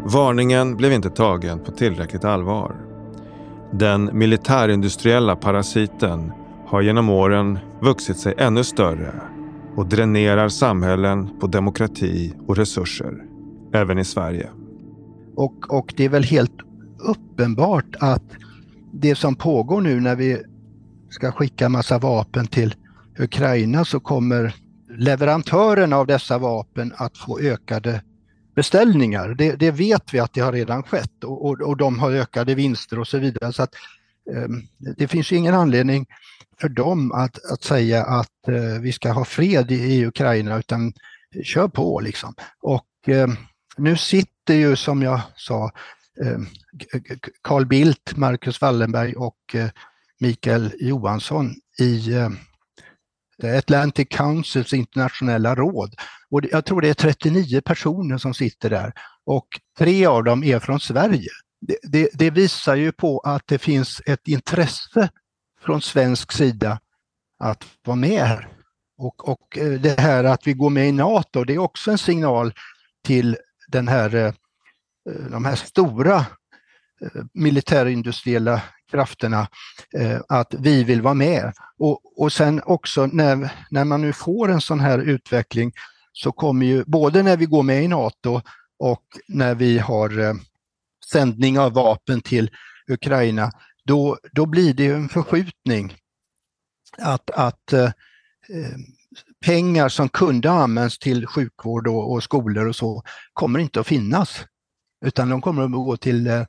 S1: Varningen blev inte tagen på tillräckligt allvar. Den militärindustriella parasiten har genom åren vuxit sig ännu större och dränerar samhällen på demokrati och resurser, även i Sverige.
S3: Och, och det är väl helt uppenbart att det som pågår nu när vi ska skicka massa vapen till Ukraina så kommer leverantörerna av dessa vapen att få ökade beställningar. Det, det, vet vi att det har redan skett och, och, och de har ökade vinster och så vidare. Så att, eh, det finns ingen anledning för dem att, att säga att eh, vi ska ha fred i, i, Ukraina utan kör på liksom. Och eh, nu sitter ju som jag sa eh, Carl Bildt, Marcus Wallenberg och eh, Mikael Johansson i eh, Atlantic Councils internationella råd. Och jag tror det är 39 personer som sitter där och tre av dem är från Sverige. Det, det, det visar ju på att det finns ett intresse från svensk sida att vara med här. Och, och det här att vi går med i NATO, det är också en signal till den här, eh, eh, de här stora eh, militärindustriella krafterna att vi vill vara med. Och, och sen också när, när man nu får en sån här utveckling så kommer ju både när vi går med i NATO och när vi har sändning av vapen till Ukraina, då, då blir det en förskjutning. Att, att pengar som kunde använts till sjukvård och, och skolor och så kommer inte att finnas. Utan de kommer att gå till eh,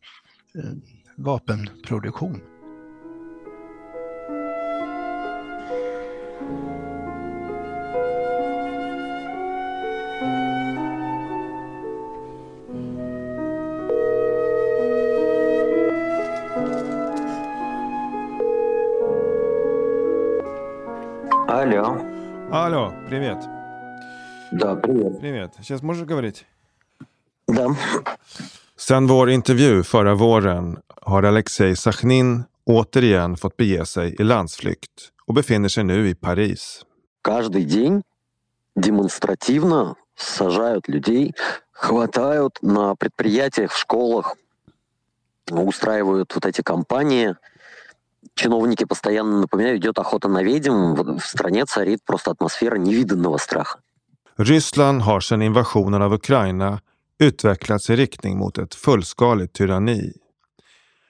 S3: vapenproduktion.
S11: Алло.
S1: Алло, привет.
S11: Да, привет.
S1: Привет. Сейчас можешь говорить?
S11: Да.
S1: Sen vår intervju förra våren har Alexej Sachnin återigen fått bege sig i landsflykt och befinner sig nu i Paris.
S11: Каждый день демонстративно сажают людей, хватают на предприятиях, в школах, устраивают вот эти компании – чиновники постоянно напоминают, идет охота на ведьм. В стране царит просто атмосфера невиданного страха.
S1: Ryssland har sedan invasionen av Ukraina utvecklats i riktning mot ett fullskaligt tyranni.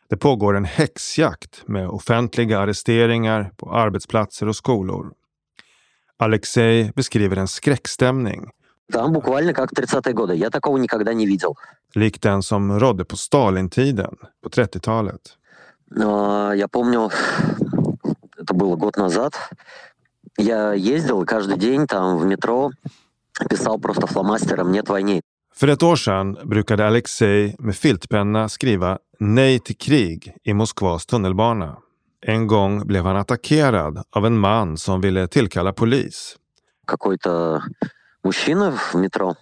S1: Det pågår en häxjakt med offentliga arresteringar på arbetsplatser och skolor. Alexej beskriver en skräckstämning. Likt den som rådde på Stalintiden, på 30-talet.
S8: А, Я помню, это было год назад. Я ездил каждый день там в метро писал просто фломастером «Нет войны».
S1: För ett år sedan brukade Alexej med filtpenna skriva Nej till krig i Moskvas tunnelbana. En gång blev han attackerad av en man som ville tillkalla polis.
S8: Какой-то мужчина в метро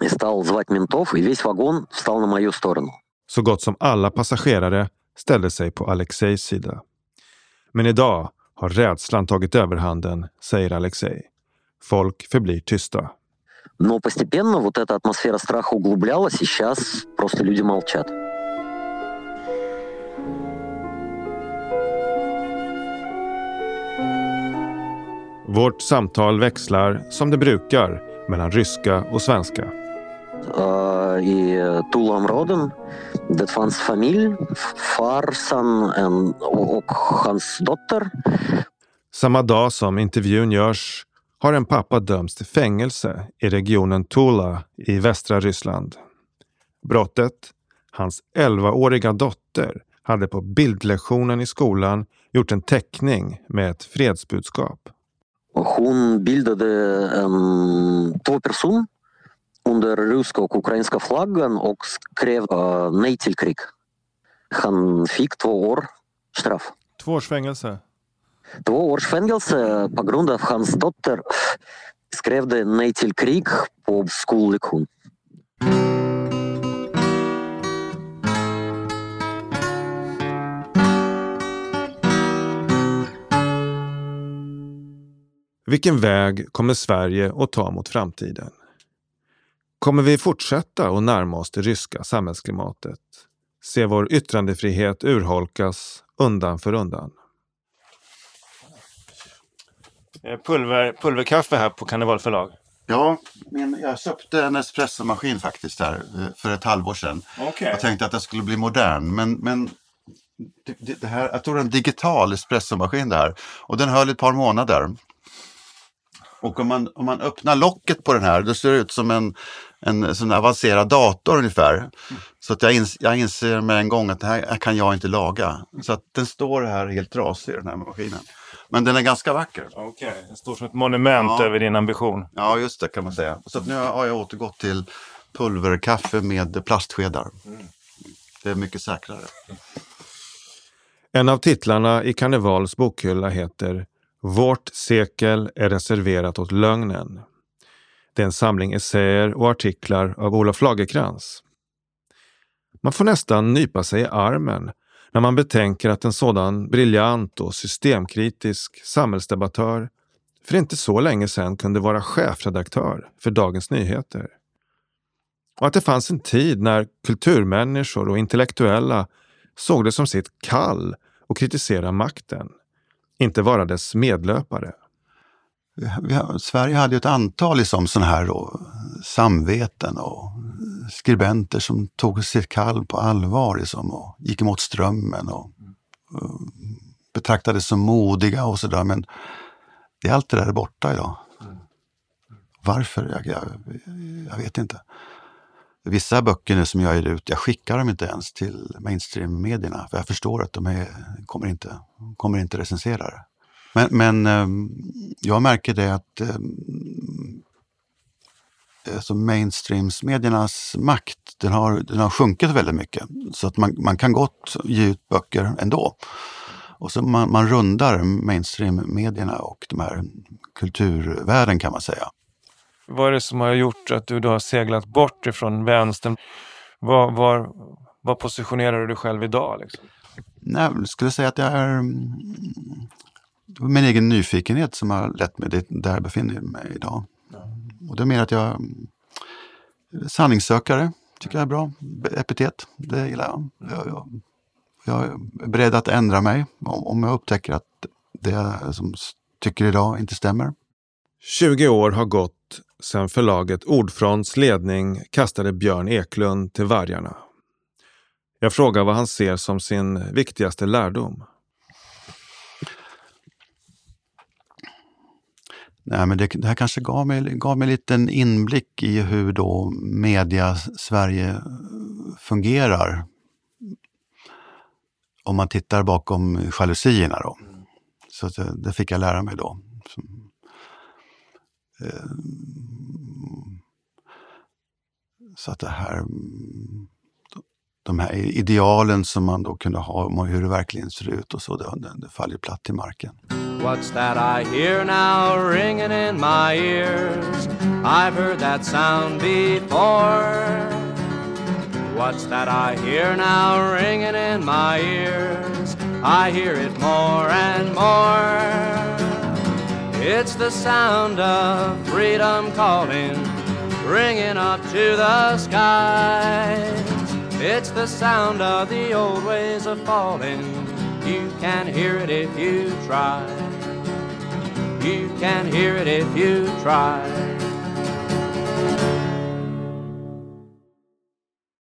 S8: и стал звать ментов, и весь вагон встал на мою сторону.
S1: Så gott som alla passagerare ställde sig på Alexejs sida. Men idag har rädslan tagit överhanden, säger Alexej. Folk förblir tysta.
S8: Но постепенно вот эта атмосфера страха углублялась, и сейчас просто люди молчат.
S1: Vårt samtal växlar, som det brukar, mellan ryska och svenska.
S8: I Tulaområdet det fanns familj, farsan en, och hans dotter.
S1: Samma dag som intervjun görs har en pappa dömts till fängelse i regionen Tula i västra Ryssland. Brottet? Hans 11-åriga dotter hade på bildlektionen i skolan gjort en teckning med ett fredsbudskap.
S8: Hon bildade en, två personer under ryska och ukrainska flaggan och skrev uh, nej till krig. Han fick två år straff.
S1: Två års fängelse?
S8: Två års fängelse på grund av hans dotter skrev nej till krig på skollektion.
S1: Vilken väg kommer Sverige att ta mot framtiden? Kommer vi fortsätta att närma oss det ryska samhällsklimatet? Se vår yttrandefrihet urholkas undan för undan?
S9: Eh, Pulver, pulverkaffe här på Karneval förlag.
S2: Ja, men jag köpte en espressomaskin faktiskt här eh, för ett halvår sedan.
S9: Okej.
S2: Jag tänkte att jag skulle bli modern, men, men det, det- det här, jag tror det är en digital espressomaskin det här. Och den höll ett par månader. Och om man, om man öppnar locket på den här, då ser det ut som en, en sån avancerad dator ungefär. Så att jag, ins, jag inser med en gång att det här kan jag inte laga. Så att den står här helt trasig, den här maskinen. Men den är ganska vacker.
S9: Okej, det står som ett monument
S2: Ja.
S9: över din ambition.
S2: Ja, just det kan man säga. Så att nu har jag återgått till pulverkaffe med plastskedar. Det är mycket säkrare.
S1: En av titlarna i Karnevals bokhylla heter vårt sekel är reserverat åt lögnen. Det är en samling essäer och artiklar av Olof Lagercrantz. Man får nästan nypa sig i armen när man betänker att en sådan briljant och systemkritisk samhällsdebattör för inte så länge sedan kunde vara chefredaktör för Dagens Nyheter. Och att det fanns en tid när kulturmänniskor och intellektuella såg det som sitt kall att kritisera makten, inte vara dess medlöpare.
S2: Vi har, Sverige hade ju ett antal liksom, sådana här då, samveten och skribenter som tog sitt kall på allvar liksom, och gick emot strömmen och uh, betraktades som modiga och sådär. Men det, allt det där är borta idag. Varför? Jag, jag, jag vet inte. Vissa böcker nu som jag ger ut, jag skickar dem inte ens till mainstream-medierna för jag förstår att de är, kommer, inte, kommer inte recensera det. Men, men ehm, jag märker det att alltså mainstreams-mediernas makt, den har, den har sjunkit väldigt mycket. Så att man, man kan gott ge ut böcker ändå. Och så man, man rundar mainstream-medierna och de här kulturvärlden kan man säga.
S9: Vad är det som har gjort att du då har seglat bort ifrån vänstern? Var, var, var positionerar du dig själv idag? Liksom?
S2: Nej, jag skulle säga att jag är mm, det var min egen nyfikenhet som har lett mig dit, där jag befinner mig idag. Och det är mer att jag är mm, sanningssökare, tycker jag är bra. Epitet, det gillar jag. Jag, jag. jag är beredd att ändra mig om, om jag upptäcker att det jag som tycker idag inte stämmer.
S1: 20 år har gått sen förlaget Ordfronts ledning kastade Björn Eklund till vargarna. Jag frågar vad han ser som sin viktigaste lärdom.
S2: Nej, men det, det här kanske gav mig, gav mig en liten inblick i hur då media Sverige fungerar. Om man tittar bakom jalusierna då. Så det, eh, det fick jag lära mig då. Eh, så, att det här, mm, de här idealen som man då kunde ha om hur det verkligen ser ut och så, det, det faller platt till marken.
S12: What's that I hear now ringing in my ears? I've heard that sound before. What's that I hear now ringing in my ears? I hear it more and more. It's the sound of freedom calling, ringing up to the skies. It's the sound of the old ways of falling. You can hear it if you try. You can hear it if you try.